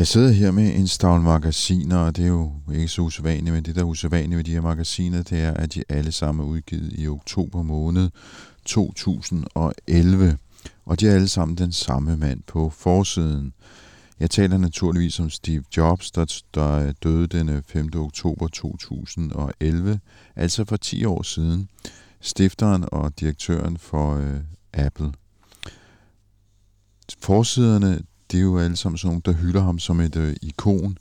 Jeg sidder her med en stavl magasiner, og det er jo ikke så usædvanligt, men det der er usædvanligt ved de her magasiner, det er, at de alle sammen er udgivet i oktober måned 2011. Og de er alle sammen den samme mand på forsiden. Jeg taler naturligvis om Steve Jobs, der, der døde den øh, 5. oktober 2011, altså for 10 år siden. Stifteren og direktøren for øh, Apple. Forsiderne, det er jo alle sammen sådan nogle, der hylder ham som et øh, ikon.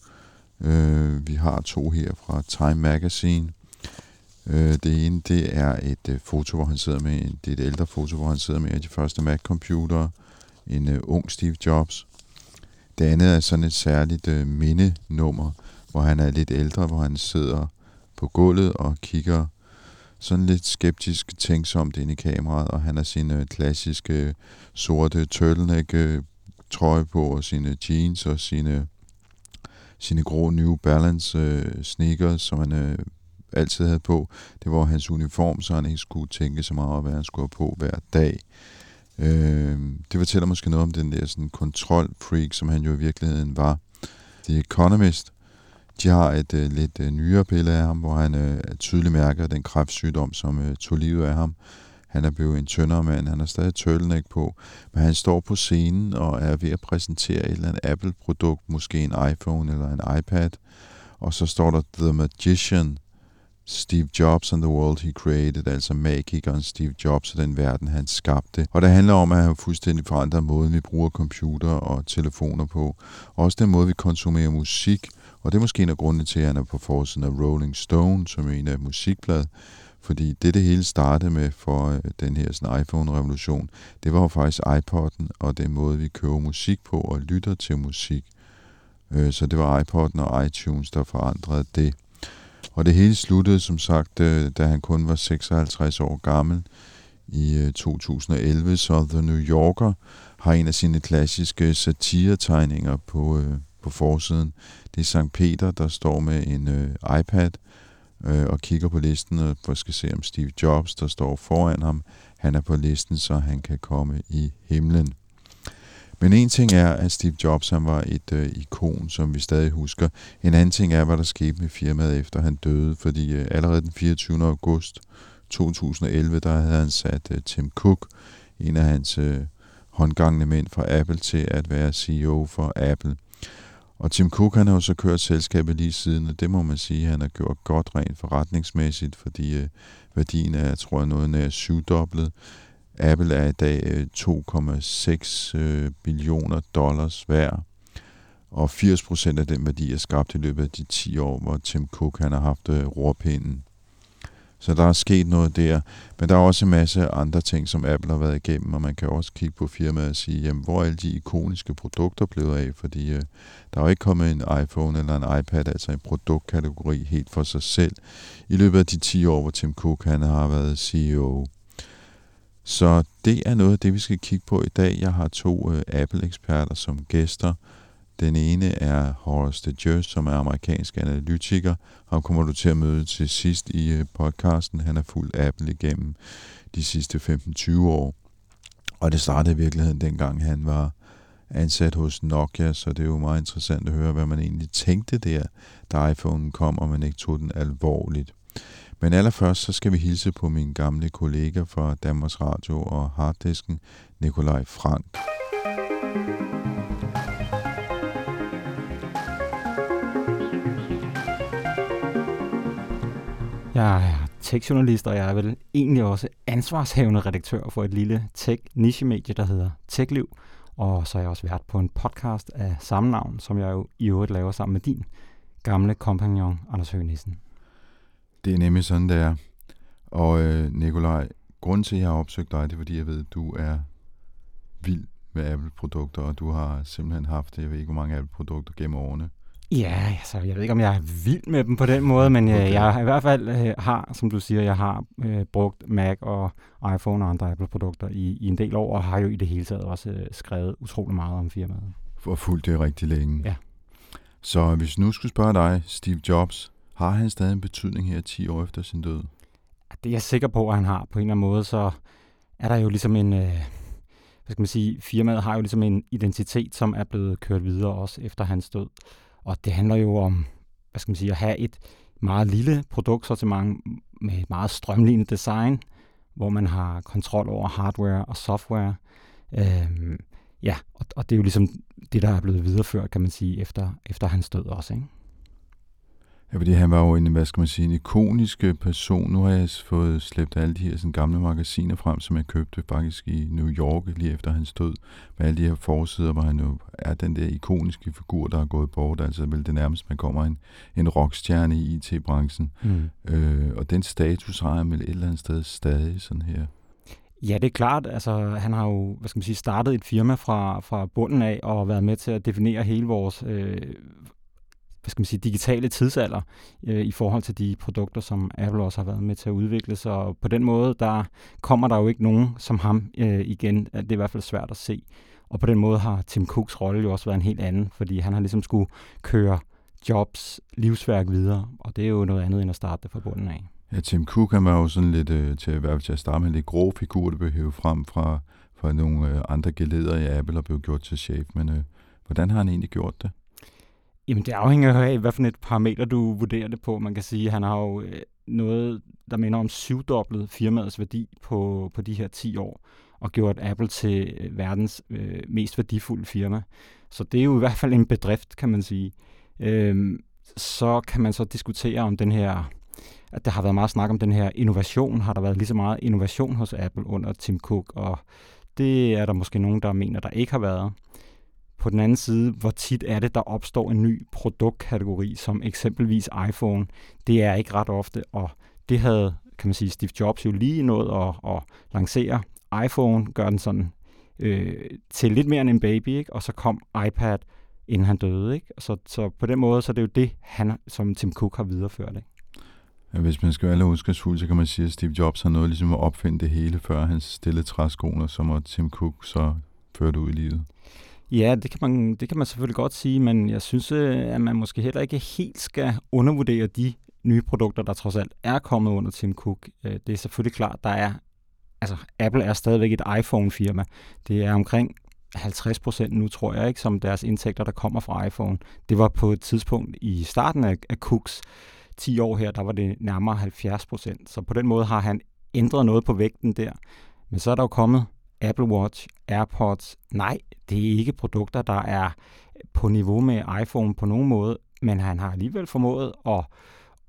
Øh, vi har to her fra Time Magazine. Øh, det ene, det er et øh, foto, hvor han sidder med, en, det er et ældre foto, hvor han sidder med de første Mac-computere. En øh, ung Steve Jobs. Det andet er sådan et særligt øh, mindenummer, hvor han er lidt ældre, hvor han sidder på gulvet og kigger sådan lidt skeptisk tænksomt ind i kameraet, og han har sin øh, klassiske øh, sorte turtleneck øh, trøje på, og sine jeans og sine, sine grå New Balance øh, sneakers, som han øh, altid havde på. Det var hans uniform, så han ikke skulle tænke så meget over, hvad han skulle have på hver dag. Øh, det fortæller måske noget om den der sådan kontrolfreak, som han jo i virkeligheden var. The Economist, de har et øh, lidt øh, nyere billede af ham, hvor han øh, tydeligt mærker den kræftsygdom, som øh, tog livet af ham. Han er blevet en tyndere mand, han har stadig turtleneck på, men han står på scenen og er ved at præsentere et eller andet Apple-produkt, måske en iPhone eller en iPad, og så står der The Magician, Steve Jobs and the World He Created, altså magikeren Steve Jobs og den verden, han skabte. Og det handler om at han fuldstændig forandret måden, vi bruger computer og telefoner på. Også den måde, vi konsumerer musik, og det er måske en af grundene til, at han er på forsiden af Rolling Stone, som er en af musikblad. Fordi det, det hele startede med for øh, den her sådan iPhone-revolution, det var jo faktisk iPod'en og den måde, vi køber musik på og lytter til musik. Øh, så det var iPod'en og iTunes, der forandrede det. Og det hele sluttede som sagt, øh, da han kun var 56 år gammel i øh, 2011, så The New Yorker har en af sine klassiske øh, satiretegninger på, øh, på forsiden. Det er Sankt Peter, der står med en øh, iPad øh, og kigger på listen og for skal se om Steve Jobs, der står foran ham, han er på listen, så han kan komme i himlen. Men en ting er, at Steve Jobs han var et øh, ikon, som vi stadig husker. En anden ting er, hvad der skete med firmaet efter han døde, fordi øh, allerede den 24. august 2011, der havde han sat øh, Tim Cook, en af hans øh, håndgangende mænd fra Apple, til at være CEO for Apple. Og Tim Cook han har jo så kørt selskabet lige siden, og det må man sige, han har gjort godt rent forretningsmæssigt, fordi øh, værdien er, tror jeg, noget nær syvdoblet. Apple er i dag øh, 2,6 øh, billioner dollars værd, og 80% af den værdi er skabt i løbet af de 10 år, hvor Tim Cook han har haft øh, rorpinden. Så der er sket noget der. Men der er også en masse andre ting, som Apple har været igennem, og man kan også kigge på firmaet og sige, jamen, hvor er alle de ikoniske produkter blevet af? Fordi øh, der er jo ikke kommet en iPhone eller en iPad, altså en produktkategori helt for sig selv, i løbet af de 10 år, hvor Tim Cook han har været CEO. Så det er noget af det, vi skal kigge på i dag. Jeg har to øh, Apple-eksperter som gæster. Den ene er Horace DeJeus, som er amerikansk analytiker. Ham kommer du til at møde til sidst i øh, podcasten. Han er fuld Apple igennem de sidste 15-20 år. Og det startede i virkeligheden dengang han var ansat hos Nokia, så det er jo meget interessant at høre, hvad man egentlig tænkte der, da iPhone kom, og man ikke tog den alvorligt. Men allerførst så skal vi hilse på min gamle kollega fra Danmarks Radio og Harddisken, Nikolaj Frank. Jeg er tech-journalist, og jeg er vel egentlig også ansvarshavende redaktør for et lille tech-nichemedie, der hedder TechLiv. Og så er jeg også vært på en podcast af samme navn, som jeg jo i øvrigt laver sammen med din gamle kompagnon, Anders Høgh Nissen. Det er nemlig sådan, det er. Og øh, Nikolaj, grunden til, at jeg har opsøgt dig, det er, fordi jeg ved, at du er vild med Apple-produkter, og du har simpelthen haft, jeg ved ikke, hvor mange Apple-produkter gennem årene. Ja, altså, jeg ved ikke, om jeg er vild med dem på den måde, men okay. jeg i hvert fald øh, har, som du siger, jeg har øh, brugt Mac og iPhone og andre Apple-produkter i, i en del år, og har jo i det hele taget også øh, skrevet utrolig meget om firmaet. For fuldt det rigtig længe. Ja. Så hvis nu skulle spørge dig, Steve Jobs, har han stadig en betydning her 10 år efter sin død? Det er jeg sikker på, at han har på en eller anden måde, så er der jo ligesom en... Øh, hvad skal man sige, firmaet har jo ligesom en identitet, som er blevet kørt videre også efter hans død. Og det handler jo om, hvad skal man sige, at have et meget lille produktsortiment med et meget strømlignet design, hvor man har kontrol over hardware og software. Øhm, ja, og, og det er jo ligesom det, der er blevet videreført, kan man sige, efter, efter hans død også. Ikke? Ja, fordi han var jo en, hvad skal man sige, en ikonisk person. Nu har jeg fået slæbt alle de her sådan, gamle magasiner frem, som jeg købte faktisk i New York lige efter hans død. Med alle de her forsider, hvor han jo er den der ikoniske figur, der er gået bort. Altså vel det nærmest, man kommer en, en rockstjerne i IT-branchen. Mm. Øh, og den status har han vel et eller andet sted stadig sådan her. Ja, det er klart. Altså, han har jo hvad skal man sige, startet et firma fra, fra bunden af og været med til at definere hele vores øh, hvad skal man sige, digitale tidsalder øh, i forhold til de produkter, som Apple også har været med til at udvikle. Så på den måde, der kommer der jo ikke nogen som ham øh, igen. Det er i hvert fald svært at se. Og på den måde har Tim Cooks rolle jo også været en helt anden, fordi han har ligesom skulle køre Jobs livsværk videre, og det er jo noget andet end at starte det fra bunden af. Ja, Tim Cook han var jo sådan lidt, øh, til, i hvert fald til at starte med, en lidt grå figur, der blev hævet frem fra, fra nogle øh, andre geleder i Apple og blev gjort til chef. Men øh, hvordan har han egentlig gjort det? Jamen, det afhænger af, hvad for et parameter du vurderer det på. Man kan sige, at han har jo øh, noget, der minder om syvdoblet firmaets værdi på, på de her 10 år, og gjort Apple til øh, verdens øh, mest værdifulde firma. Så det er jo i hvert fald en bedrift, kan man sige. Øhm, så kan man så diskutere om den her, at der har været meget snak om den her innovation. Har der været lige så meget innovation hos Apple under Tim Cook, og det er der måske nogen, der mener, der ikke har været. På den anden side, hvor tit er det, der opstår en ny produktkategori, som eksempelvis iPhone. Det er ikke ret ofte, og det havde, kan man sige, Steve Jobs jo lige nået at, at lancere. iPhone gør den sådan øh, til lidt mere end en baby, ikke? og så kom iPad, inden han døde. Ikke? Så, så på den måde, så er det jo det, han, som Tim Cook har videreført. Ikke? Ja, hvis man skal være lidt ondskabsfuld, så kan man sige, at Steve Jobs har noget ligesom at opfinde det hele, før han stillede træskoene, som Tim Cook så førte ud i livet. Ja, det kan, man, det kan man selvfølgelig godt sige, men jeg synes, øh, at man måske heller ikke helt skal undervurdere de nye produkter, der trods alt er kommet under Tim Cook. Øh, det er selvfølgelig klart, der er, altså Apple er stadigvæk et iPhone-firma. Det er omkring 50 procent nu, tror jeg, ikke, som deres indtægter, der kommer fra iPhone. Det var på et tidspunkt i starten af, af Cooks 10 år her, der var det nærmere 70 procent. Så på den måde har han ændret noget på vægten der. Men så er der jo kommet Apple Watch, AirPods. Nej, det er ikke produkter, der er på niveau med iPhone på nogen måde, men han har alligevel formået at,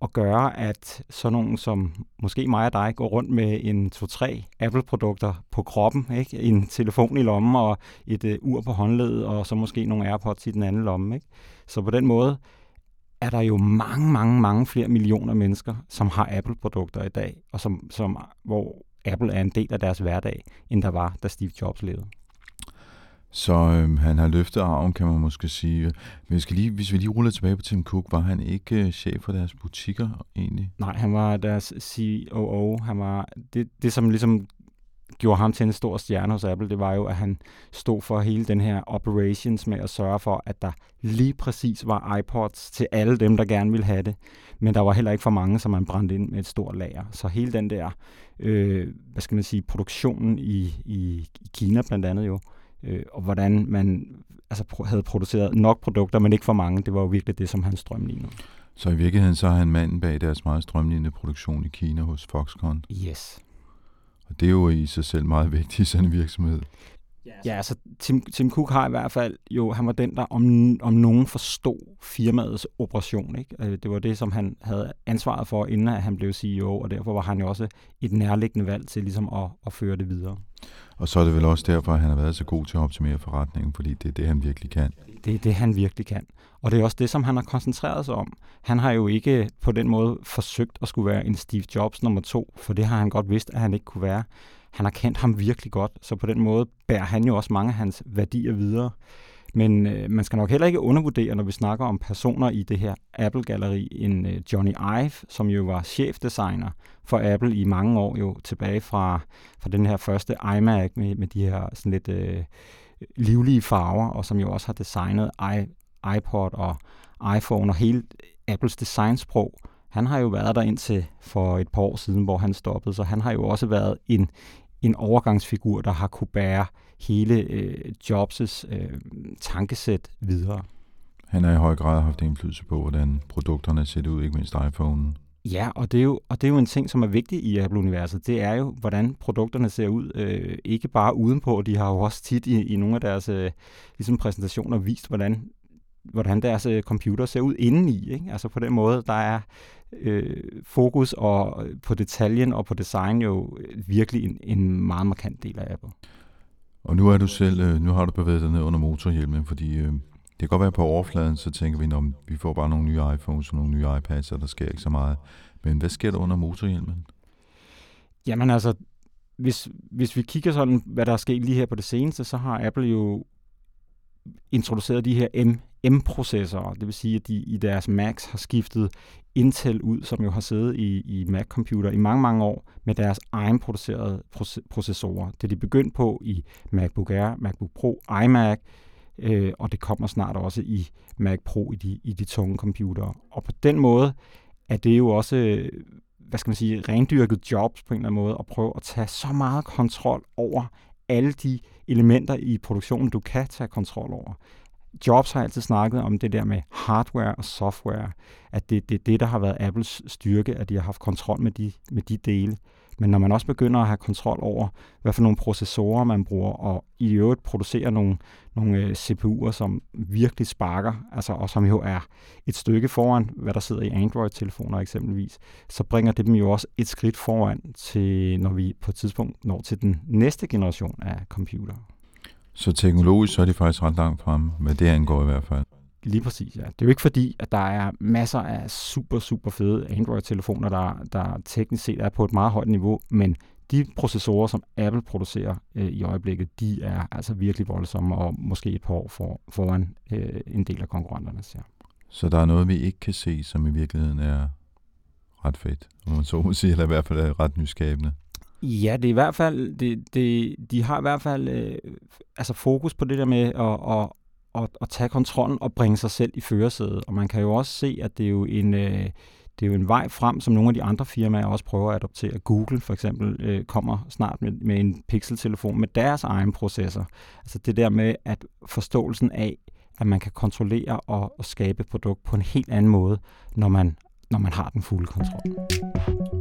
at gøre, at sådan nogen som måske mig og dig går rundt med en 2-3 Apple-produkter på kroppen, ikke? en telefon i lommen og et uh, ur på håndledet, og så måske nogle AirPods i den anden lomme. Ikke? Så på den måde er der jo mange, mange, mange flere millioner mennesker, som har Apple-produkter i dag, og som, som, hvor Apple er en del af deres hverdag, end der var, da Steve Jobs levede. Så øhm, han har løftet arven, kan man måske sige. Men vi skal lige, hvis vi lige ruller tilbage på Tim Cook, var han ikke øh, chef for deres butikker egentlig? Nej, han var deres COO. Han var det, det som ligesom gjorde ham til en stor stjerne hos Apple, det var jo, at han stod for hele den her operations med at sørge for, at der lige præcis var iPods til alle dem, der gerne ville have det. Men der var heller ikke for mange, som man brændte ind med et stort lager. Så hele den der, øh, hvad skal man sige, produktionen i, i, i Kina blandt andet jo, øh, og hvordan man altså, havde produceret nok produkter, men ikke for mange, det var jo virkelig det, som han strømlignede. Så i virkeligheden så er han manden bag deres meget strømlignende produktion i Kina hos Foxconn? Yes. Og det er jo i sig selv meget vigtigt i sådan en virksomhed. Ja, altså Tim, Tim Cook har i hvert fald jo, han var den, der om, om nogen forstod firmaets operation. Ikke? Øh, det var det, som han havde ansvaret for, inden han blev CEO, og derfor var han jo også et nærliggende valg til ligesom at, at føre det videre. Og så er det vel også derfor, at han har været så god til at optimere forretningen, fordi det er det, han virkelig kan. Det er det, han virkelig kan. Og det er også det, som han har koncentreret sig om. Han har jo ikke på den måde forsøgt at skulle være en Steve Jobs nummer to, for det har han godt vidst, at han ikke kunne være. Han har kendt ham virkelig godt, så på den måde bærer han jo også mange af hans værdier videre. Men øh, man skal nok heller ikke undervurdere, når vi snakker om personer i det her Apple-galleri, en øh, Johnny Ive, som jo var chefdesigner for Apple i mange år, jo tilbage fra, fra den her første iMac med, med de her sådan lidt øh, livlige farver, og som jo også har designet iMac iPod og iPhone og hele Apples designsprog. Han har jo været der indtil for et par år siden, hvor han stoppede, så han har jo også været en, en overgangsfigur, der har kunne bære hele øh, Jobs' øh, tankesæt videre. Han har i høj grad haft indflydelse på, hvordan produkterne ser ud, ikke mindst iPhone. Ja, og det, er jo, og det er jo en ting, som er vigtig i Apple-universet. Det er jo, hvordan produkterne ser ud. Øh, ikke bare udenpå. De har jo også tit i, i nogle af deres øh, ligesom præsentationer vist, hvordan, hvordan deres øh, computer ser ud indeni. Ikke? Altså på den måde, der er øh, fokus og på detaljen og på design jo virkelig en, en meget markant del af Apple. Og nu er du selv, øh, nu har du bevæget dig ned under motorhjelmen, fordi øh, det kan godt være på overfladen, så tænker vi, at vi får bare nogle nye iPhones og nogle nye iPads, og der sker ikke så meget. Men hvad sker der under motorhjelmen? Jamen altså, hvis, hvis vi kigger sådan, hvad der er sket lige her på det seneste, så har Apple jo introduceret de her M, M-processorer. Det vil sige, at de i deres Macs har skiftet Intel ud, som jo har siddet i, i Mac-computer i mange, mange år med deres egen producerede processorer. Det er de begyndt på i MacBook Air, MacBook Pro, iMac, øh, og det kommer snart også i Mac Pro i de, i de tunge computere. Og på den måde er det jo også, hvad skal man sige, rendyrket jobs på en eller anden måde, at prøve at tage så meget kontrol over alle de elementer i produktionen, du kan tage kontrol over. Jobs har altid snakket om det der med hardware og software, at det er det, det, der har været Apples styrke, at de har haft kontrol med de, med de dele. Men når man også begynder at have kontrol over, hvad for nogle processorer man bruger, og i øvrigt producerer nogle, nogle øh, CPU'er, som virkelig sparker, altså, og som jo er et stykke foran, hvad der sidder i Android-telefoner eksempelvis, så bringer det dem jo også et skridt foran, til, når vi på et tidspunkt når til den næste generation af computer. Så teknologisk så er de faktisk ret langt fremme, hvad det angår i hvert fald. Lige præcis, ja. Det er jo ikke fordi, at der er masser af super, super fede Android-telefoner, der, der teknisk set er på et meget højt niveau, men de processorer, som Apple producerer øh, i øjeblikket, de er altså virkelig voldsomme og måske et par år for, foran øh, en del af konkurrenterne. Ja. Så der er noget, vi ikke kan se, som i virkeligheden er ret fedt, om man så må sige, eller i hvert fald er ret nyskabende. Ja, det er i hvert fald, det, det, de har i hvert fald øh, altså fokus på det der med at, at, at, at tage kontrollen og bringe sig selv i førersædet. Og man kan jo også se, at det er jo en, øh, det er jo en vej frem, som nogle af de andre firmaer også prøver at adoptere. Google for eksempel øh, kommer snart med, med en Pixel-telefon med deres egen processor. Altså det der med, at forståelsen af, at man kan kontrollere og, og skabe et produkt på en helt anden måde, når man, når man har den fulde kontrol.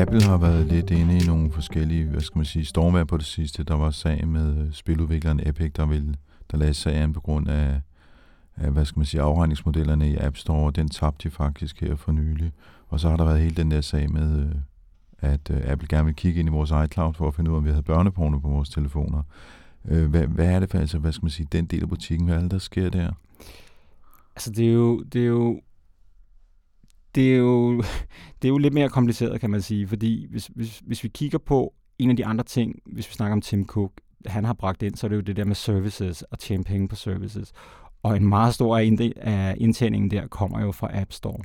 Apple har været lidt inde i nogle forskellige, hvad skal man sige, stormvær på det sidste. Der var sag med øh, spiludvikleren Epic, der, ville, der lagde sagen på grund af, af, hvad skal man sige, afregningsmodellerne i App Store, og den tabte de faktisk her for nylig. Og så har der været hele den der sag med, øh, at øh, Apple gerne vil kigge ind i vores iCloud for at finde ud af, om vi havde børneporno på vores telefoner. Hvad, hvad er det for, altså, hvad skal man sige, den del af butikken, hvad er det, der sker der? Altså, det er jo, det er jo det er, jo, det er jo lidt mere kompliceret, kan man sige, fordi hvis, hvis, hvis vi kigger på en af de andre ting, hvis vi snakker om Tim Cook, han har bragt ind, så er det jo det der med services og tjene penge på services. Og en meget stor af indtjeningen der kommer jo fra App Store.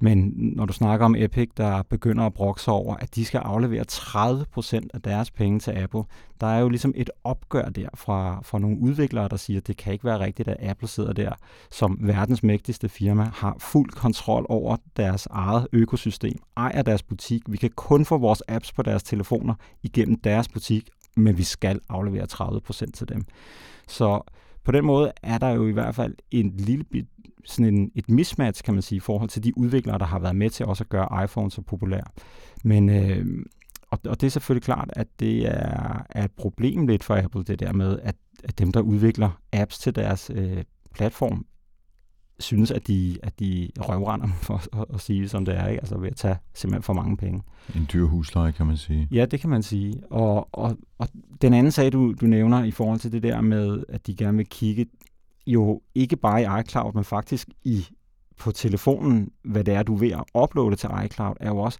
Men når du snakker om Epic, der begynder at brokke sig over, at de skal aflevere 30% af deres penge til Apple, der er jo ligesom et opgør der fra, fra nogle udviklere, der siger, at det kan ikke være rigtigt, at Apple sidder der som verdens mægtigste firma, har fuld kontrol over deres eget økosystem, ejer deres butik. Vi kan kun få vores apps på deres telefoner igennem deres butik, men vi skal aflevere 30% til dem. Så på den måde er der jo i hvert fald en lille bit sådan en, et mismatch, kan man sige, i forhold til de udviklere, der har været med til også at gøre iPhone så populær. Men, øh, og, og det er selvfølgelig klart, at det er, er et problem lidt for Apple, det der med, at, at dem, der udvikler apps til deres øh, platform, synes, at de, at de røvrender, for at, at sige det som det er, ikke? altså ved at tage simpelthen for mange penge. En dyr husleje, kan man sige. Ja, det kan man sige. Og, og, og den anden sag, du, du nævner i forhold til det der med, at de gerne vil kigge jo ikke bare i iCloud, men faktisk i på telefonen, hvad det er, du er ved at uploade til iCloud, er jo også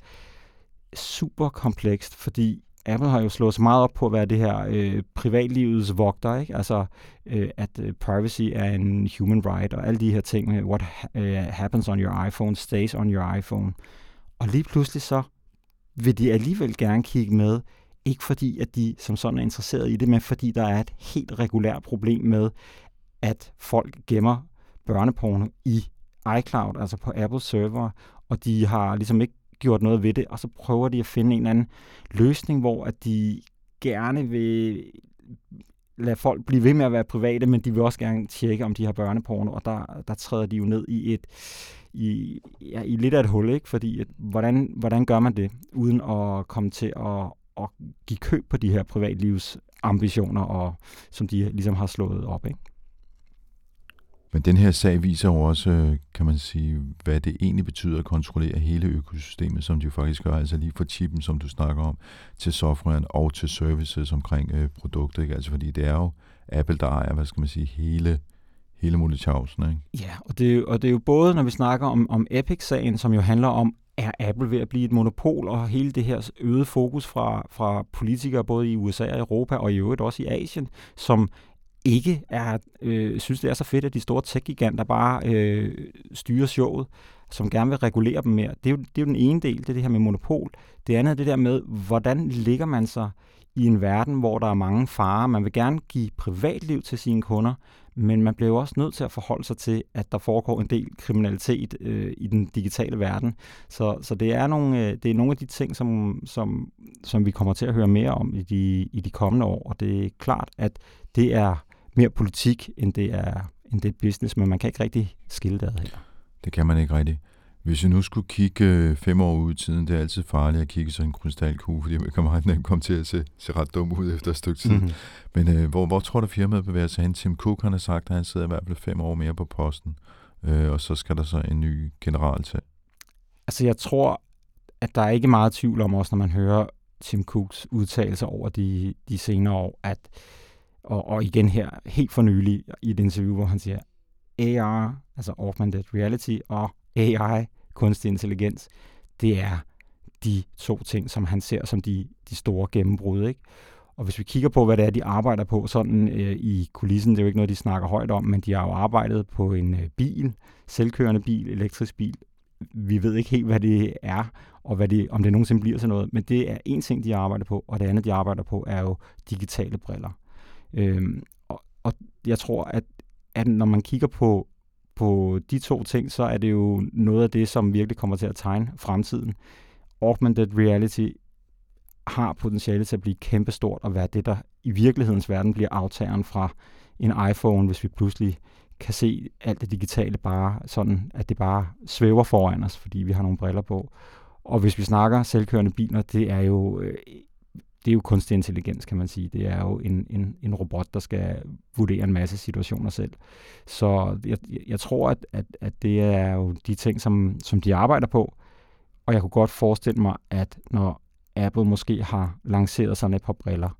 super komplekst, fordi Apple har jo slået sig meget op på at være det her øh, privatlivets vogter, ikke? Altså, øh, at øh, privacy er en human right, og alle de her ting med what ha- øh, happens on your iPhone stays on your iPhone. Og lige pludselig så vil de alligevel gerne kigge med, ikke fordi, at de som sådan er interesseret i det, men fordi der er et helt regulært problem med, at folk gemmer børneporno i iCloud, altså på Apple server, og de har ligesom ikke gjort noget ved det, og så prøver de at finde en eller anden løsning, hvor at de gerne vil lade folk blive ved med at være private, men de vil også gerne tjekke, om de har børneporno, og der, der træder de jo ned i et i, ja, i lidt af et hul, ikke? fordi at, hvordan, hvordan gør man det, uden at komme til at, at give køb på de her privatlivs ambitioner, og, som de ligesom har slået op. Ikke? Men den her sag viser jo også, øh, kan man sige, hvad det egentlig betyder at kontrollere hele økosystemet, som de jo faktisk gør, altså lige fra chippen, som du snakker om, til softwaren og til services omkring øh, produkter, ikke? Altså fordi det er jo Apple, der ejer, hvad skal man sige, hele, hele muligheden, ikke? Ja, og det, er, og det er jo både, når vi snakker om, om Epic-sagen, som jo handler om, er Apple ved at blive et monopol, og hele det her øgede fokus fra, fra politikere både i USA og Europa, og i øvrigt også i Asien, som ikke er, øh, synes, det er så fedt, at de store tech-giganter bare øh, styrer showet, som gerne vil regulere dem mere. Det er, jo, det er jo den ene del, det er det her med monopol. Det andet er det der med, hvordan ligger man sig i en verden, hvor der er mange farer. Man vil gerne give privatliv til sine kunder, men man bliver jo også nødt til at forholde sig til, at der foregår en del kriminalitet øh, i den digitale verden. Så, så det, er nogle, øh, det er nogle af de ting, som, som, som vi kommer til at høre mere om i de, i de kommende år, og det er klart, at det er mere politik, end det er, end det er business, men man kan ikke rigtig skille det her. Det kan man ikke rigtig. Hvis vi nu skulle kigge øh, fem år ud i tiden, det er altid farligt at kigge så en krystalkugle, fordi man kan meget nemt komme til at se, se ret dum ud efter et stykke tid. Mm-hmm. Men øh, hvor, hvor tror du firmaet bevæger sig hen? Tim Cook han har sagt, at han sidder i hvert fald fem år mere på posten, øh, og så skal der så en ny general til. Altså jeg tror, at der er ikke meget tvivl om også, når man hører Tim Cooks udtalelser over de, de senere år, at og, og igen her, helt for nylig i et interview, hvor han siger, AR, altså augmented reality, og AI, kunstig intelligens, det er de to ting, som han ser som de, de store gennembrud. Ikke? Og hvis vi kigger på, hvad det er, de arbejder på sådan øh, i kulissen, det er jo ikke noget, de snakker højt om, men de har jo arbejdet på en øh, bil, selvkørende bil, elektrisk bil. Vi ved ikke helt, hvad det er, og hvad det, om det nogensinde bliver til noget, men det er en ting, de arbejder på, og det andet, de arbejder på, er jo digitale briller. Øhm, og, og jeg tror, at, at når man kigger på, på de to ting, så er det jo noget af det, som virkelig kommer til at tegne fremtiden. Augmented reality har potentiale til at blive kæmpestort og være det, der i virkelighedens verden bliver aftageren fra en iPhone, hvis vi pludselig kan se alt det digitale bare sådan, at det bare svæver foran os, fordi vi har nogle briller på. Og hvis vi snakker selvkørende biler, det er jo øh, det er jo kunstig intelligens, kan man sige. Det er jo en, en, en robot, der skal vurdere en masse situationer selv. Så jeg, jeg tror, at, at, at det er jo de ting, som, som de arbejder på. Og jeg kunne godt forestille mig, at når Apple måske har lanceret sådan et par briller,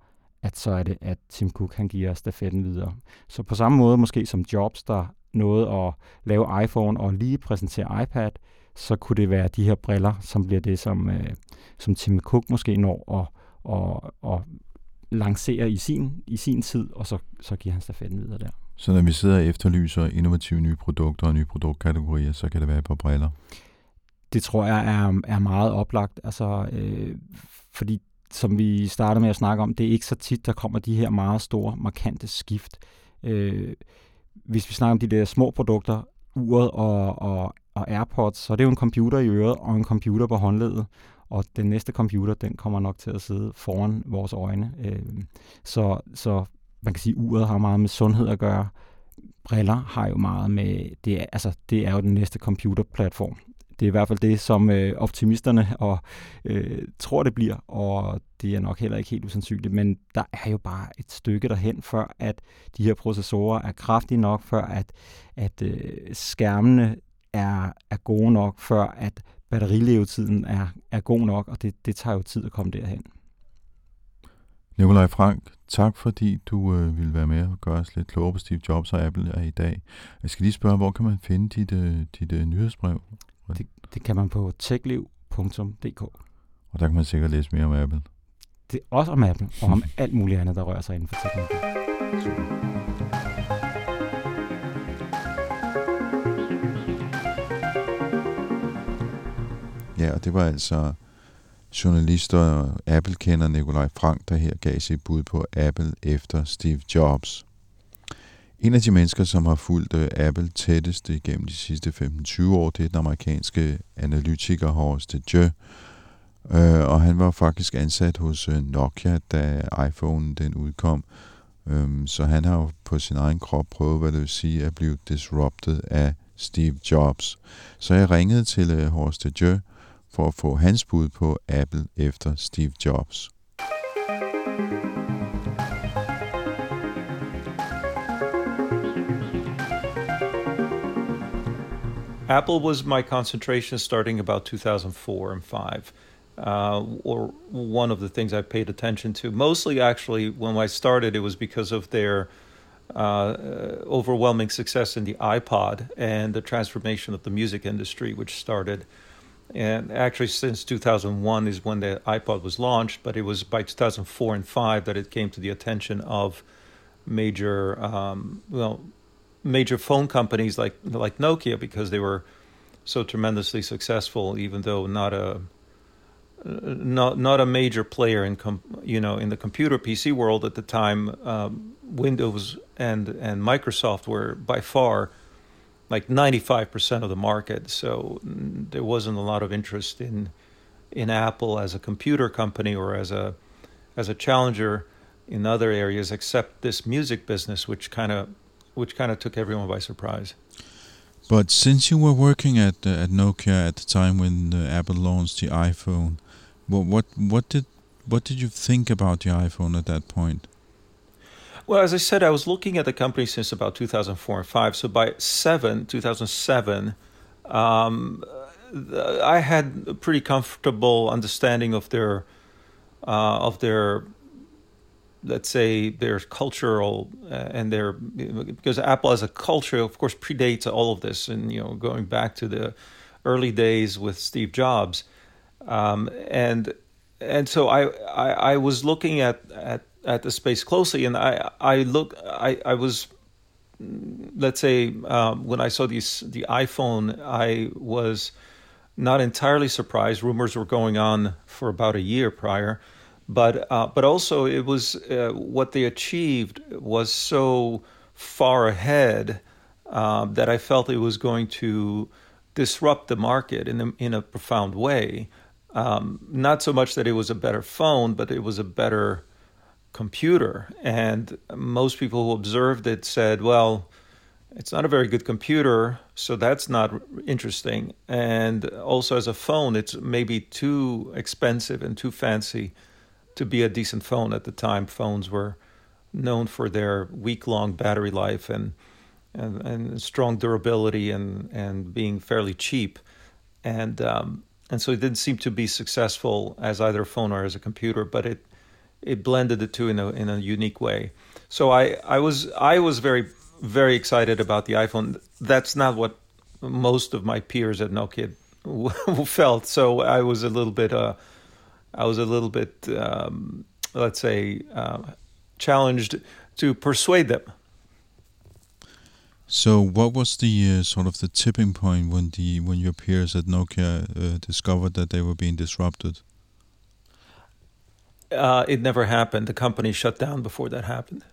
at så er det, at Tim Cook han giver stafetten videre. Så på samme måde måske som Jobs, der nåede at lave iPhone og lige præsentere iPad, så kunne det være de her briller, som bliver det, som, øh, som Tim Cook måske når at og, og lancere i sin, i sin tid, og så, så giver han stafetten videre der. Så når vi sidder og efterlyser innovative nye produkter og nye produktkategorier, så kan det være på briller? Det tror jeg er, er meget oplagt, altså, øh, fordi som vi startede med at snakke om, det er ikke så tit, der kommer de her meget store, markante skift. Øh, hvis vi snakker om de der små produkter, uret og, og, og AirPods, så er det jo en computer i øret og en computer på håndledet og den næste computer, den kommer nok til at sidde foran vores øjne. Øh, så, så man kan sige, at uret har meget med sundhed at gøre. Briller har jo meget med, det er, altså, det er jo den næste computerplatform. Det er i hvert fald det, som øh, optimisterne og øh, tror, det bliver, og det er nok heller ikke helt usandsynligt, men der er jo bare et stykke derhen, før at de her processorer er kraftige nok, før at, at øh, skærmene er, er gode nok, før at batterilevetiden er, er god nok, og det, det tager jo tid at komme derhen. Nikolaj Frank, tak fordi du øh, ville være med og gøre os lidt klogere på Steve Jobs og Apple er i dag. Jeg skal lige spørge, hvor kan man finde dit, øh, dit øh, nyhedsbrev? Det, det kan man på techliv.dk. Og der kan man sikkert læse mere om Apple. Det er også om Apple, og om alt muligt andet, der rører sig inden for teknologi. Super. Her, og det var altså journalist og Apple-kender Nikolaj Frank, der her gav sit bud på Apple efter Steve Jobs. En af de mennesker, som har fulgt øh, Apple tættest igennem de sidste 15-20 år, det er den amerikanske analytiker Horst Jø. Øh, og han var faktisk ansat hos øh, Nokia, da iPhone den udkom. Øhm, så han har jo på sin egen krop prøvet, hvad det vil sige at blive disrupted af Steve Jobs. Så jeg ringede til øh, Horst Jø, for at få hans bud på Apple efter Steve Jobs. Apple was my concentration starting about 2004 and 5. Uh, or one of the things I paid attention to. Mostly, actually, when I started, it was because of their uh, overwhelming success in the iPod and the transformation of the music industry, which started and actually since 2001 is when the iPod was launched, but it was by 2004 and 5 that it came to the attention of major, um, well, major phone companies like like Nokia because they were so tremendously successful, even though not a not not a major player in com, you know in the computer PC world at the time. Um, Windows and and Microsoft were by far like 95% of the market. So there wasn't a lot of interest in in Apple as a computer company or as a as a challenger in other areas except this music business which kind of which kind of took everyone by surprise. But since you were working at uh, at Nokia at the time when uh, Apple launched the iPhone, what what what did what did you think about the iPhone at that point? Well, as I said, I was looking at the company since about 2004 and 5. So by 7, 2007, um, I had a pretty comfortable understanding of their uh, of their let's say their cultural uh, and their because Apple as a culture, of course, predates all of this, and you know, going back to the early days with Steve Jobs, um, and and so I, I I was looking at at at the space closely, and I I look I I was let's say um, when I saw these the iPhone, I was not entirely surprised. Rumors were going on for about a year prior, but uh, but also it was uh, what they achieved was so far ahead uh, that I felt it was going to disrupt the market in a, in a profound way. Um, not so much that it was a better phone, but it was a better computer. And most people who observed it said, well, it's not a very good computer, so that's not interesting. And also, as a phone, it's maybe too expensive and too fancy to be a decent phone. At the time, phones were known for their week long battery life and, and, and strong durability and, and being fairly cheap. And, um, and so it didn't seem to be successful as either a phone or as a computer, but it it blended the two in a in a unique way. So I I was I was very very excited about the iPhone. That's not what most of my peers at Nokia felt. So I was a little bit uh, I was a little bit um, let's say uh, challenged to persuade them. So, what was the uh, sort of the tipping point when the when your peers at Nokia uh, discovered that they were being disrupted? Uh, it never happened. The company shut down before that happened.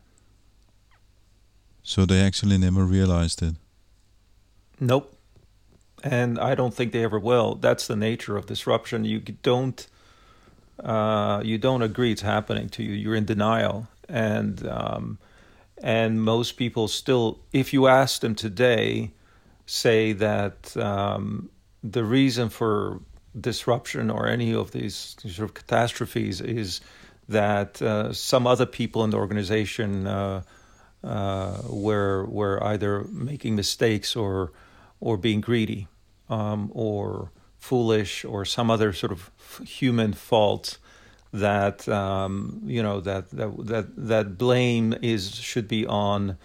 So they actually never realized it. Nope. And I don't think they ever will. That's the nature of disruption. You don't uh, you don't agree it's happening to you. You're in denial, and um, and most people still, if you ask them today, say that um, the reason for disruption or any of these sort of catastrophes is that uh, some other people in the organization uh, uh, were were either making mistakes or or being greedy um, or foolish or some other sort of human fault that um, you know that, that that that blame is should be on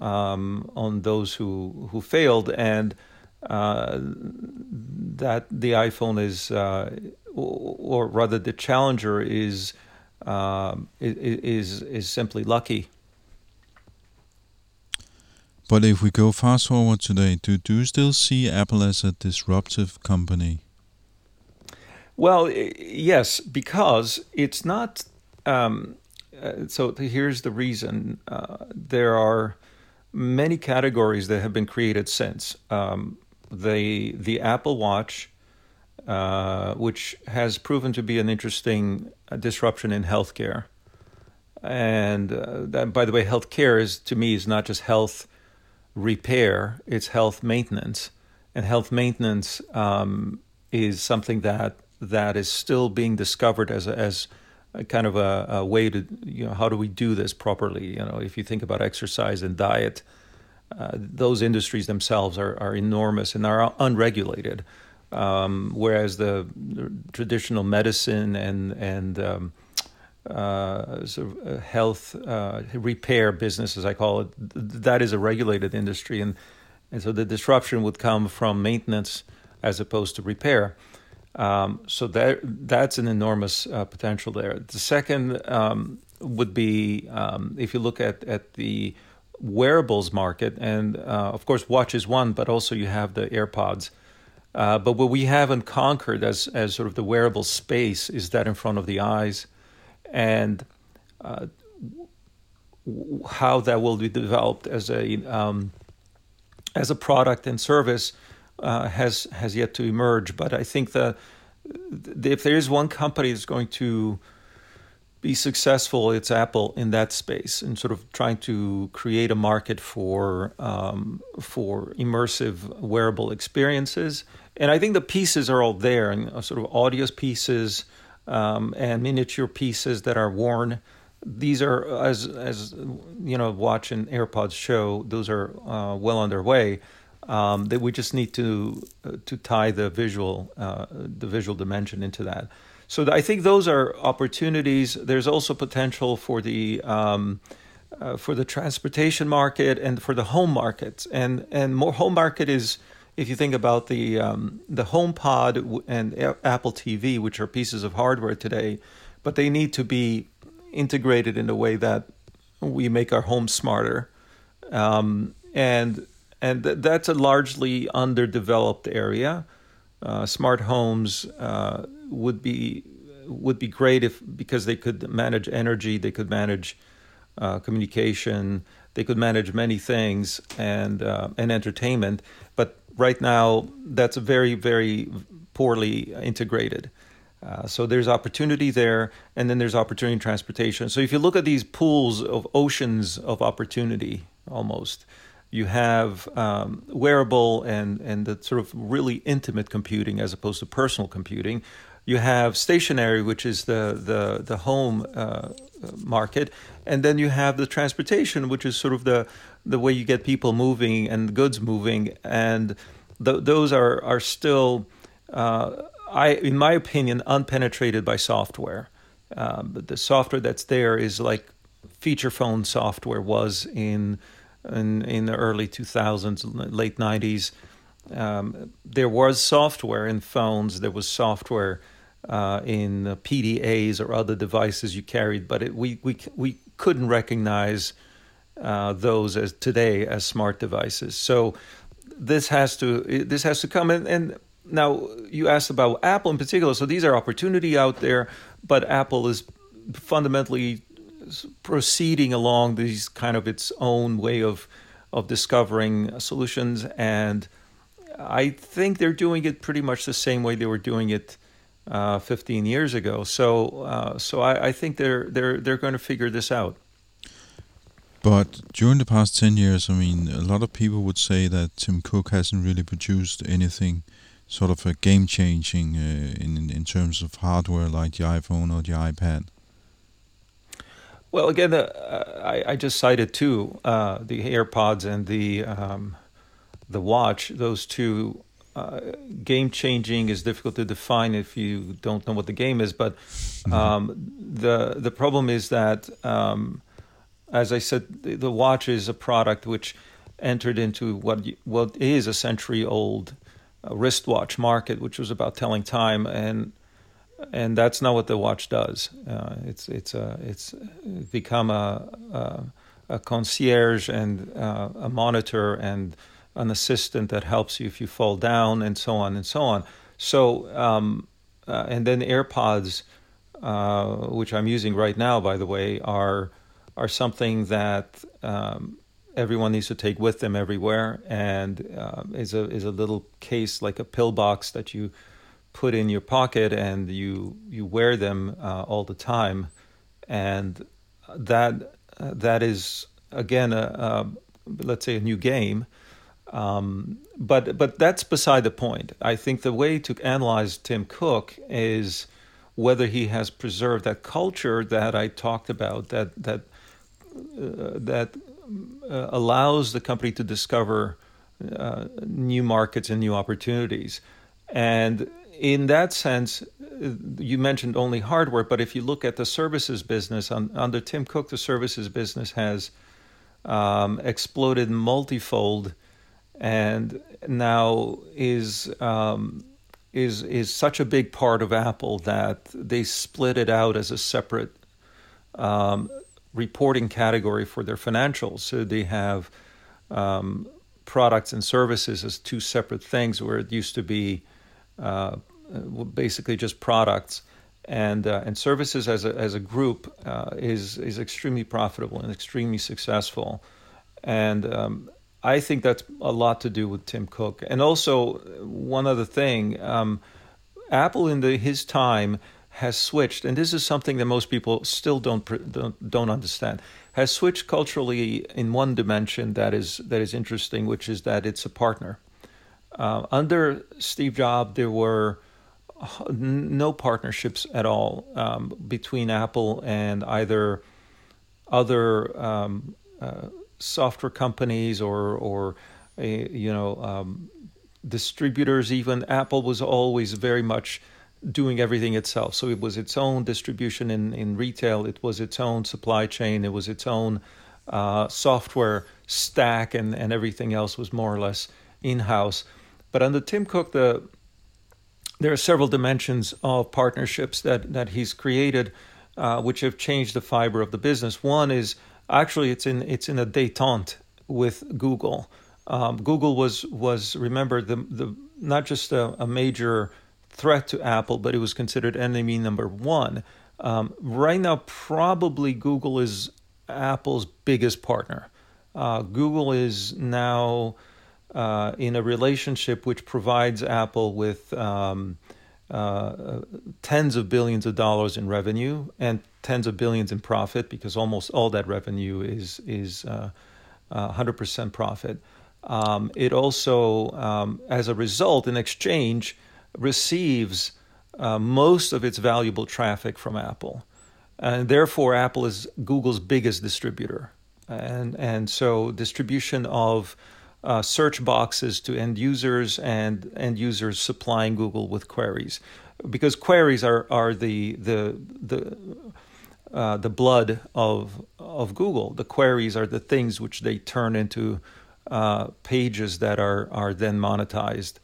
um, on those who who failed. And uh, that the iPhone is uh, or rather the Challenger is uh, is is simply lucky. But if we go fast forward today, do, do you still see Apple as a disruptive company? Well, yes, because it's not. Um, uh, so here's the reason: uh, there are many categories that have been created since um, the the Apple Watch, uh, which has proven to be an interesting uh, disruption in healthcare. And uh, that, by the way, healthcare is to me is not just health repair; it's health maintenance, and health maintenance um, is something that that is still being discovered as a, as a kind of a, a, way to you know how do we do this properly you know if you think about exercise and diet uh, those industries themselves are, are enormous and are unregulated. Um, whereas the, traditional medicine and and um, uh, sort of uh, health uh, repair business as I call it that is a regulated industry. And and so the disruption would come from maintenance as opposed to repair. Um, so that that's an enormous uh, potential there. The second um, would be um, if you look at at the wearables market, and uh, of course, watch is one, but also you have the AirPods. Uh, but what we haven't conquered as as sort of the wearable space is that in front of the eyes, and uh, how that will be developed as a um, as a product and service uh, has has yet to emerge. But I think that if there is one company that's going to be successful, it's Apple in that space, and sort of trying to create a market for um, for immersive wearable experiences. And I think the pieces are all there, and uh, sort of audio pieces um, and miniature pieces that are worn. These are as as you know, watch and AirPods show. Those are uh, well underway um, that we just need to uh, to tie the visual uh, the visual dimension into that. So I think those are opportunities. There's also potential for the um, uh, for the transportation market and for the home markets. And and more home market is if you think about the um, the HomePod and Apple TV, which are pieces of hardware today, but they need to be integrated in a way that we make our home smarter. Um, and and th- that's a largely underdeveloped area. Uh, smart homes uh, would be would be great if because they could manage energy, they could manage uh, communication, they could manage many things and uh, and entertainment. But right now, that's very very poorly integrated. Uh, so there's opportunity there, and then there's opportunity in transportation. So if you look at these pools of oceans of opportunity, almost you have um, wearable and and the sort of really intimate computing as opposed to personal computing. You have stationary, which is the the the home uh, market, and then you have the transportation, which is sort of the the way you get people moving and goods moving, and th- those are are still, uh, I in my opinion, unpenetrated by software. Um, the software that's there is like feature phone software was in in, in the early 2000s, late 90s. Um, there was software in phones, there was software uh, in PDAs or other devices you carried, but it, we, we, we couldn't recognize uh, those as today as smart devices. So this has to this has to come and, and now you asked about Apple in particular. So these are opportunity out there, but Apple is fundamentally proceeding along these kind of its own way of of discovering solutions and I think they're doing it pretty much the same way they were doing it uh, 15 years ago. So, uh, so I, I, think they're they're they're going to figure this out. But during the past 10 years, I mean, a lot of people would say that Tim Cook hasn't really produced anything sort of a game changing uh, in in terms of hardware like the iPhone or the iPad? Well, again, uh, I, I, just cited two: uh, the AirPods and the um, the watch. Those two uh, game changing is difficult to define if you don't know what the game is. But mm-hmm. um, the the problem is that, um, as I said, the, the, watch is a product which entered into what what is a century old uh, wristwatch market, which was about telling time, and and that's not what the watch does. Uh, it's it's a it's become a a, a concierge and uh, a monitor and an assistant that helps you if you fall down and so on and so on. So, um, uh, and then AirPods, uh, which I'm using right now, by the way, are are something that um, everyone needs to take with them everywhere, and uh, is a is a little case like a pill box that you put in your pocket and you you wear them uh, all the time, and that that is again a, a let's say a new game um, but but that's beside the point. I think the way to analyze Tim Cook is whether he has preserved that culture that I talked about that that uh, that uh, allows the company to discover uh, new markets and new opportunities. And in that sense, uh, you mentioned only hardware, but if you look at the services business on, under Tim Cook, the services business has um, exploded multifold and now is um, is is such a big part of Apple that they split it out as a separate um, reporting category for their financials. So they have um, products and services as two separate things, where it used to be uh, basically just products. And, uh, and services as a, as a group uh, is, is extremely profitable and extremely successful. And um, I think that's a lot to do with Tim Cook. And also, one other thing um, Apple in the, his time has switched, and this is something that most people still don't, don't, don't understand, has switched culturally in one dimension that is, that is interesting, which is that it's a partner. Uh, under Steve Jobs, there were no partnerships at all um, between Apple and either other um, uh, software companies or or you know um, distributors. Even Apple was always very much doing everything itself. So it was its own distribution in in retail. It was its own supply chain. It was its own uh, software stack, and and everything else was more or less in house. But under Tim Cook, the there are several dimensions of partnerships that that he's created, uh, which have changed the fiber of the business. One is Actually, it's in it's in a détente with Google. Um, Google was was remember the the not just a, a, major threat to Apple, but it was considered enemy number one. Um, right now, probably Google is Apple's biggest partner. Uh, Google is now uh, in a relationship which provides Apple with um, uh, tens of billions of dollars in revenue and tens of billions in profit because almost all that revenue is is uh, uh, 100% profit. Um, it also, um, as a result, in exchange, receives uh, most of its valuable traffic from Apple, and therefore Apple is Google's biggest distributor, and and so distribution of uh, search boxes to end users and end users supplying Google with queries, because queries are are the the the uh, the blood of of Google. The queries are the things which they turn into uh, pages that are are then monetized,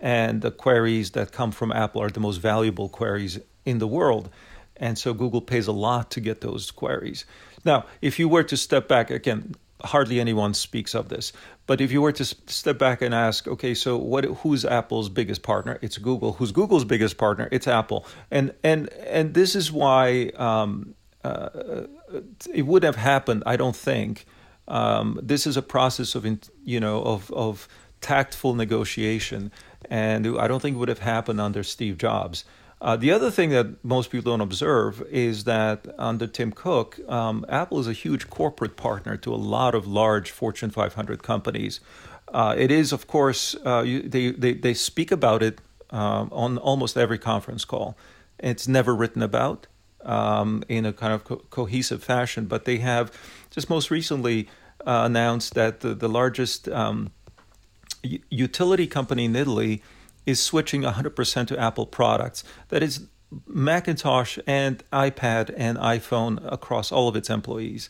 and the queries that come from Apple are the most valuable queries in the world, and so Google pays a lot to get those queries. Now, if you were to step back again, hardly anyone speaks of this, but if you were to step back and ask, okay, so what? Who's Apple's biggest partner? It's Google. Who's Google's biggest partner? It's Apple. And and and this is why um, uh, it would have happened. I don't think. Um, this is a process of you know of of tactful negotiation, and I don't think it would have happened under Steve Jobs. Uh, the other thing that most people don't observe is that under Tim Cook, um, Apple is a huge corporate partner to a lot of large Fortune 500 companies. Uh, it is, of course, uh, you, they, they, they speak about it um, on almost every conference call. It's never written about um, in a kind of co- cohesive fashion, but they have just most recently uh, announced that the, the largest um, utility company in Italy is switching 100% to Apple products. That is Macintosh and iPad and iPhone across all of its employees.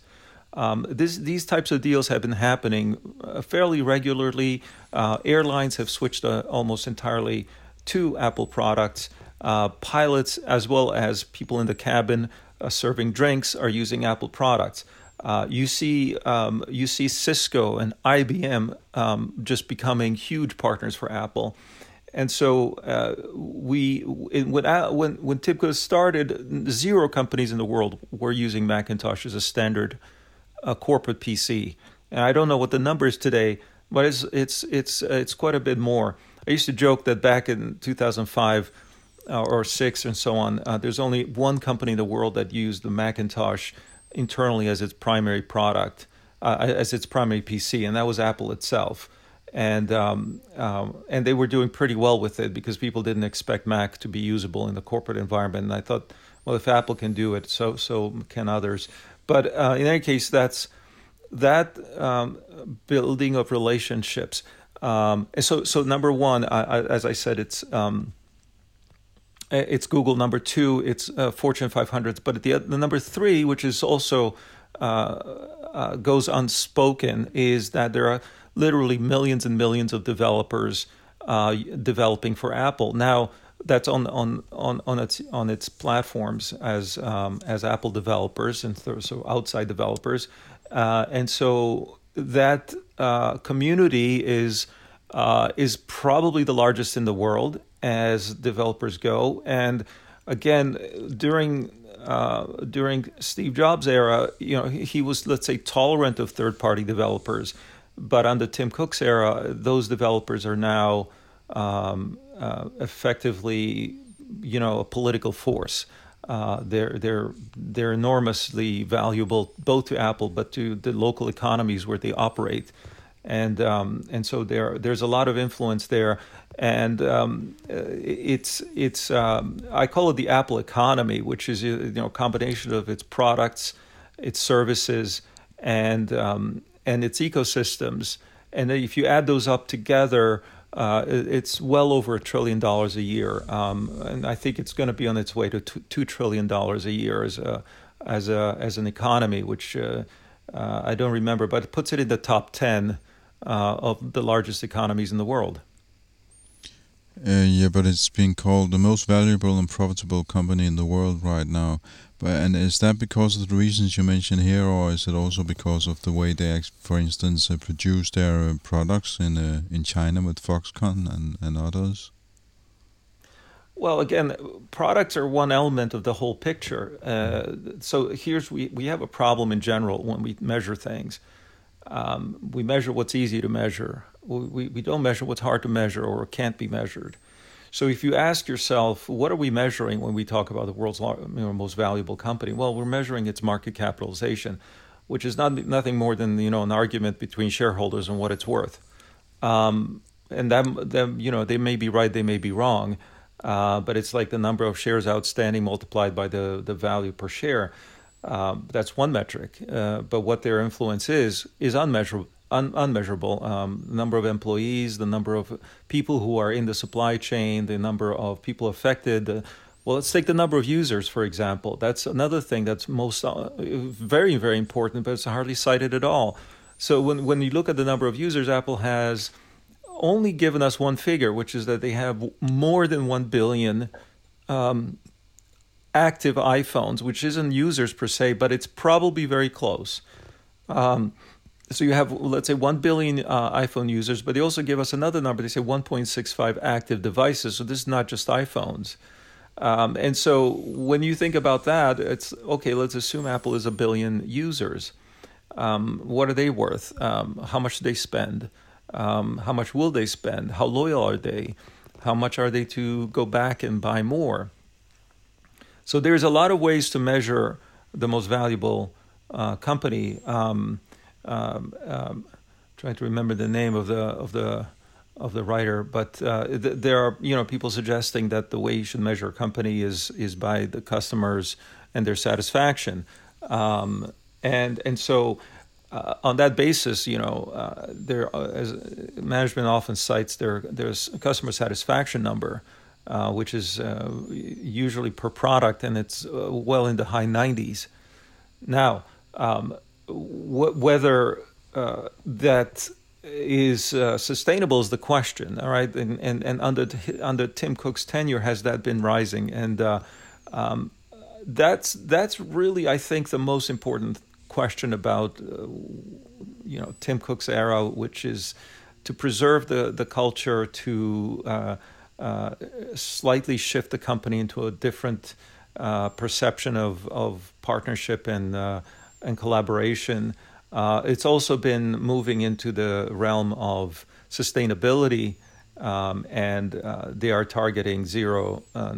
Um, this, these types of deals have been happening uh, fairly regularly. Uh, airlines have switched uh, almost entirely to Apple products. Uh, pilots, as well as people in the cabin uh, serving drinks, are using Apple products. Uh, you see, um, you see Cisco and IBM um, just becoming huge partners for Apple. And so uh, we, when, when, when TIBCO started, zero companies in the world were using Macintosh as a standard uh, corporate PC. And I don't know what the number is today, but it's, it's, it's, uh, it's quite a bit more. I used to joke that back in 2005 uh, or six and so on, uh, there's only one company in the world that used the Macintosh internally as its primary product, uh, as its primary PC, and that was Apple itself and um, um, and they were doing pretty well with it because people didn't expect Mac to be usable in the corporate environment. And I thought, well, if Apple can do it, so so can others. But uh, in any case, that's that um, building of relationships. Um, and so so number one, I, I, as I said, it's um, it's Google. Number two, it's uh, Fortune 500s. But the the number three, which is also uh, uh goes unspoken, is that there are literally millions and millions of developers uh, developing for Apple. Now that's on on on on its on its platforms as um, as Apple developers and so outside developers, uh, and so that uh, community is uh, is probably the largest in the world as developers go. And again, during uh, during Steve Jobs' era, you know, he, he was let's say tolerant of third party developers but under Tim Cook's era, those developers are now um, uh, effectively, you know, a political force. Uh, they're they're they're enormously valuable both to Apple but to the local economies where they operate, and um, and so there there's a lot of influence there, and um, it's it's um, I call it the Apple economy, which is you know a combination of its products, its services, and um, and its ecosystems. And if you add those up together, uh, it's well over a trillion dollars a year. Um, and I think it's going to be on its way to $2 trillion a year as, a, as, a, as an economy, which uh, uh, I don't remember, but it puts it in the top 10 uh, of the largest economies in the world. Uh, yeah, but it's being called the most valuable and profitable company in the world right now. But and is that because of the reasons you mentioned here, or is it also because of the way they, for instance, uh, produce their uh, products in uh, in China with Foxconn and, and others? Well, again, products are one element of the whole picture. Uh, so here's we we have a problem in general when we measure things. Um, we measure what's easy to measure. We, we don't measure what's hard to measure or can't be measured. So if you ask yourself, what are we measuring when we talk about the world's most valuable company? Well, we're measuring its market capitalization, which is not nothing more than you know an argument between shareholders and what it's worth. Um, and that, that you know they may be right, they may be wrong, uh, but it's like the number of shares outstanding multiplied by the the value per share. Um, that's one metric, uh, but what their influence is is unmeasurable un- unmeasurable. Um, number of employees, the number of people who are in the supply chain, the number of people affected. Uh, well, let's take the number of users, for example. That's another thing that's most uh, very, very important, but it's hardly cited at all. So when, when you look at the number of users, Apple has only given us one figure, which is that they have more than 1 billion um, active iPhones, which isn't users per se, but it's probably very close. Um, so you have let's say 1 billion uh, iphone users but they also give us another number. They say 1.65 active devices. So this is not just iphones. Um, and so when you think about that it's okay let's assume apple is a billion users. Um, what are they worth? Um, how much do they spend? Um, how much will they spend? How loyal are they? How much are they to go back and buy more? So there's a lot of ways to measure the most valuable uh, company. Um, um, um, trying to remember the name of the of the of the writer. But uh, th- there are you know people suggesting that the way you should measure a company is is by the customers and their satisfaction, um, and and so. Uh, on that basis, you know, uh, there uh, as management often cites their there's a customer satisfaction number, uh, which is uh, usually per product, and it's well in the high 90s. Now, um, wh- whether that is uh, sustainable is the question. All right, and and, and under under Tim Cook's tenure, has that been rising? And uh, um, that's that's really, I think, the most important question about uh, you know Tim Cook's era, which is to preserve the the culture, to uh, uh, slightly shift the company into a different uh, perception of of partnership and and collaboration. Uh, it's also been moving into the realm of sustainability, um, and uh, they are targeting zero uh,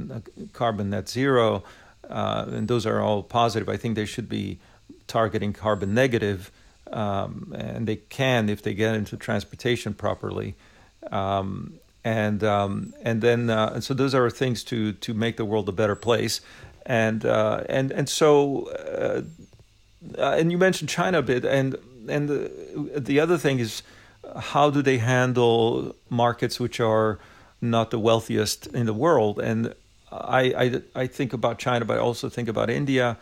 carbon net zero, uh, and those are all positive. I think they should be targeting carbon negative, um, and they can if they get into transportation properly. Um, and um, and then uh, and so those are things to to make the world a better place, and uh, and and so uh, and you mentioned China a bit, and and the, the other thing is how do they handle markets which are not the wealthiest in the world? And I I, I think about China, but I also think about India.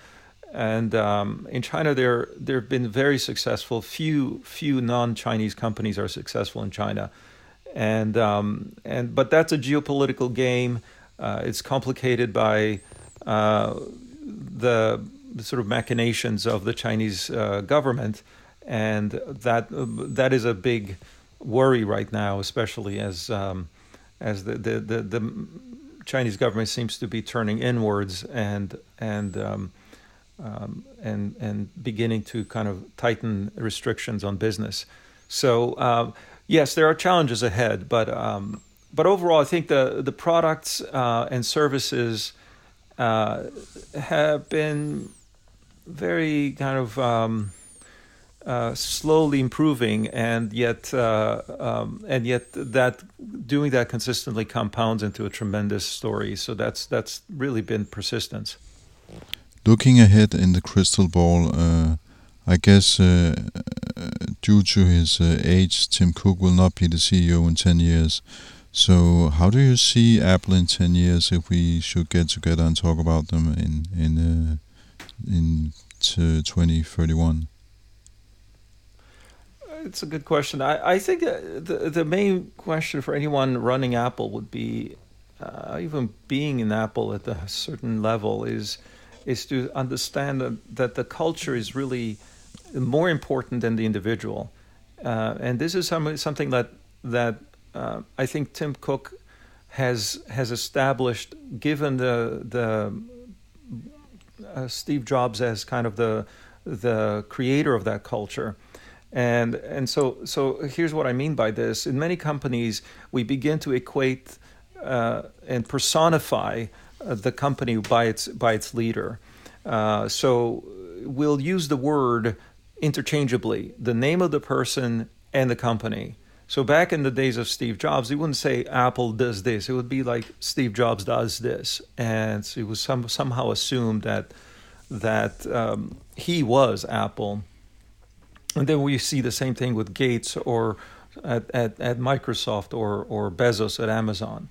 And um, in China, there there have been very successful. Few few non-Chinese companies are successful in China, and um, and but that's a geopolitical game. Uh, it's complicated by uh, the sort of machinations of the Chinese uh, government, and that that is a big worry right now, especially as um, as the, the, the, the, Chinese government seems to be turning inwards and and um, um, and and beginning to kind of tighten restrictions on business. So uh, yes, there are challenges ahead, but um, but overall, I think the the products uh, and services uh, have been very kind of um, uh, slowly improving, and yet uh, um, and yet that doing that consistently compounds into a tremendous story. So that's that's really been persistence. Looking ahead in the crystal ball, uh, I guess uh, due to his uh, age, Tim Cook will not be the CEO in ten years. So, how do you see Apple in ten years if we should get together and talk about them in in uh, in 2031? It's a good question. I, I think the the main question for anyone running Apple would be, uh, even being in Apple at a certain level, is is to understand that, that the culture is really more important than the individual, uh, and this is some, something that that uh, I think Tim Cook has has established, given the the uh, Steve Jobs as kind of the the creator of that culture. And and so so here's what I mean by this. In many companies, we begin to equate uh, and personify uh, the company by its by its leader. Uh, so we'll use the word interchangeably, the name of the person and the company. So back in the days of Steve Jobs, he wouldn't say Apple does this. It would be like Steve Jobs does this, and it was some, somehow assumed that that um, he was Apple. And then we see the same thing with Gates or at, at, at Microsoft or or Bezos at Amazon.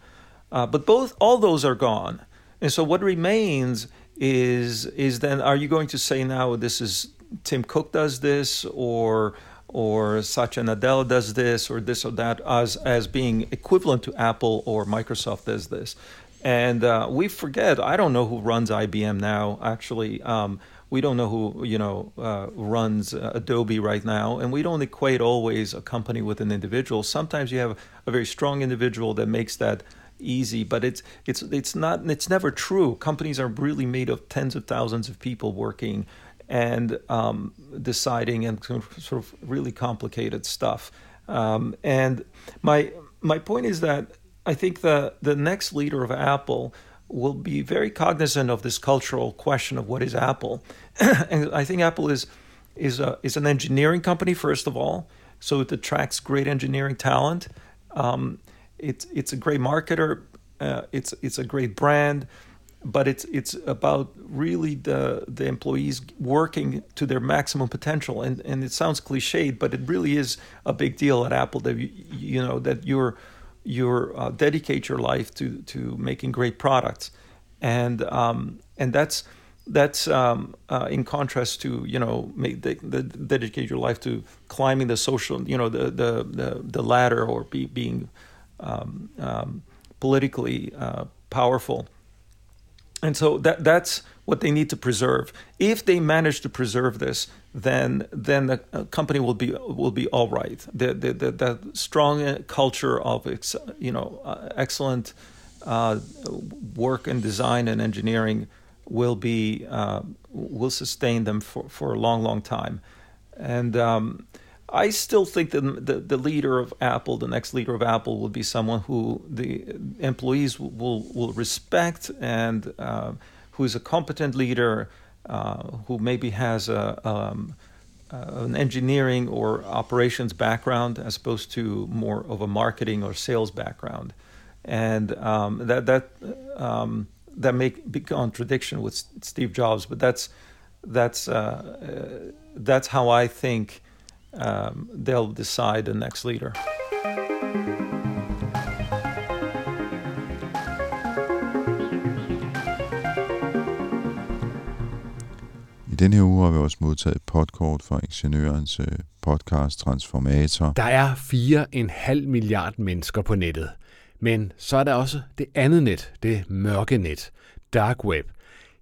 Uh, but both all those are gone, and so what remains is is then are you going to say now this is Tim Cook does this or or Satya Nadella does this or this or that as as being equivalent to Apple or Microsoft does this. And uh, we forget. I don't know who runs IBM now. Actually, um, we don't know who you know uh, runs uh, Adobe right now, and we don't equate always a company with an individual. Sometimes you have a very strong individual that makes that easy, but it's it's it's not. It's never true. Companies are really made of tens of thousands of people working and um, deciding and sort of really complicated stuff. Um, and my my point is that I think the the next leader of Apple will be very cognizant of this cultural question of what is Apple, and I think Apple is is a, is an engineering company first of all, so it attracts great engineering talent. Um, it's it's a great marketer. Uh, it's it's a great brand, but it's it's about really the the employees working to their maximum potential. And and it sounds cliched, but it really is a big deal at Apple that you, you know that you're you're uh, dedicate your life to to making great products, and um, and that's that's um, uh, in contrast to you know make the, the, dedicate your life to climbing the social you know the the the, the ladder or be, being um, um, politically uh, powerful and so that that's what they need to preserve if they manage to preserve this then then the uh, company will be will be all right the the the, the strong culture of ex, you know uh, excellent uh, work and design and engineering will be uh, will sustain them for, for a long, long time. And um, I still think that the, the leader of Apple, the next leader of Apple, will be someone who the employees will will respect and uh, who is a competent leader, uh, who maybe has a um, uh, an engineering or operations background as opposed to more of a marketing or sales background, and um, that that um, that make big contradiction with Steve Jobs, but that's that's uh, uh, that's how I think um, they'll decide the next leader. I denne her uge har vi også modtaget podkort fra Ingeniørens øh, podcast Transformator. Der er 4,5 milliard mennesker på nettet. Men så er der også det andet net, det mørke net, dark web.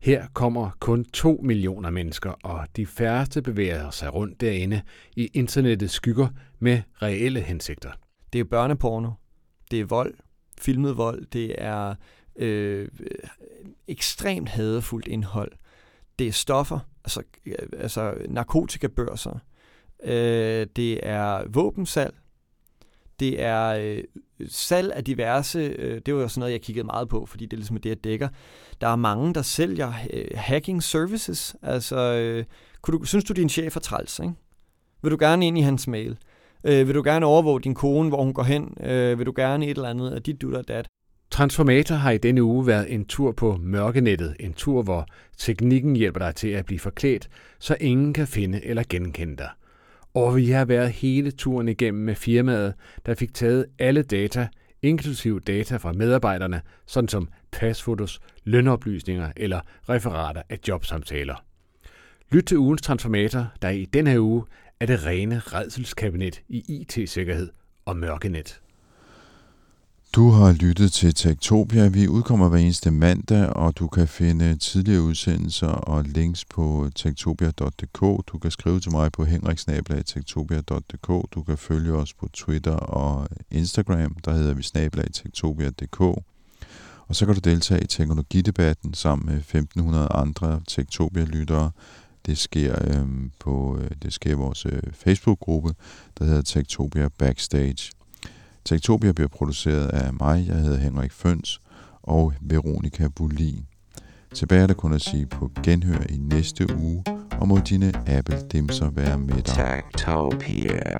Her kommer kun 2 millioner mennesker, og de færreste bevæger sig rundt derinde i internettets skygger med reelle hensigter. Det er børneporno, det er vold, filmet vold, det er øh, ekstremt hadefuldt indhold. Det er stoffer, altså, øh, altså narkotikabørser, øh, det er våbensalg, det er øh, salg af diverse, øh, det var jo sådan noget, jeg kiggede meget på, fordi det er ligesom det, jeg dækker. Der er mange, der sælger øh, hacking services. Altså, øh, kunne du, synes du, din chef er træls, ikke? Vil du gerne ind i hans mail? Øh, vil du gerne overvåge din kone, hvor hun går hen? Øh, vil du gerne et eller andet af dit, dutter dat? Transformator har i denne uge været en tur på mørkenettet. En tur, hvor teknikken hjælper dig til at blive forklædt, så ingen kan finde eller genkende dig. Og vi har været hele turen igennem med firmaet, der fik taget alle data, inklusive data fra medarbejderne, sådan som pasfotos, lønoplysninger eller referater af jobsamtaler. Lyt til ugens transformator, der i denne her uge er det rene redselskabinet i IT-sikkerhed og mørkenet. Du har lyttet til Tektopia. Vi udkommer hver eneste mandag, og du kan finde tidligere udsendelser og links på tektopia.dk. Du kan skrive til mig på henriksnablag.tektopia.dk. Du kan følge os på Twitter og Instagram, der hedder vi snabelagtektopia.dk. Og så kan du deltage i teknologidebatten sammen med 1500 andre Tektopia-lyttere. Det sker, øhm, øh, på, det sker i vores øh, Facebook-gruppe, der hedder Tektopia Backstage. Tektopia bliver produceret af mig, jeg hedder Henrik Føns, og Veronika Bulin. Tilbage er der kun at sige på genhør i næste uge, og må dine Apple-dimser være med dig. Tektopia.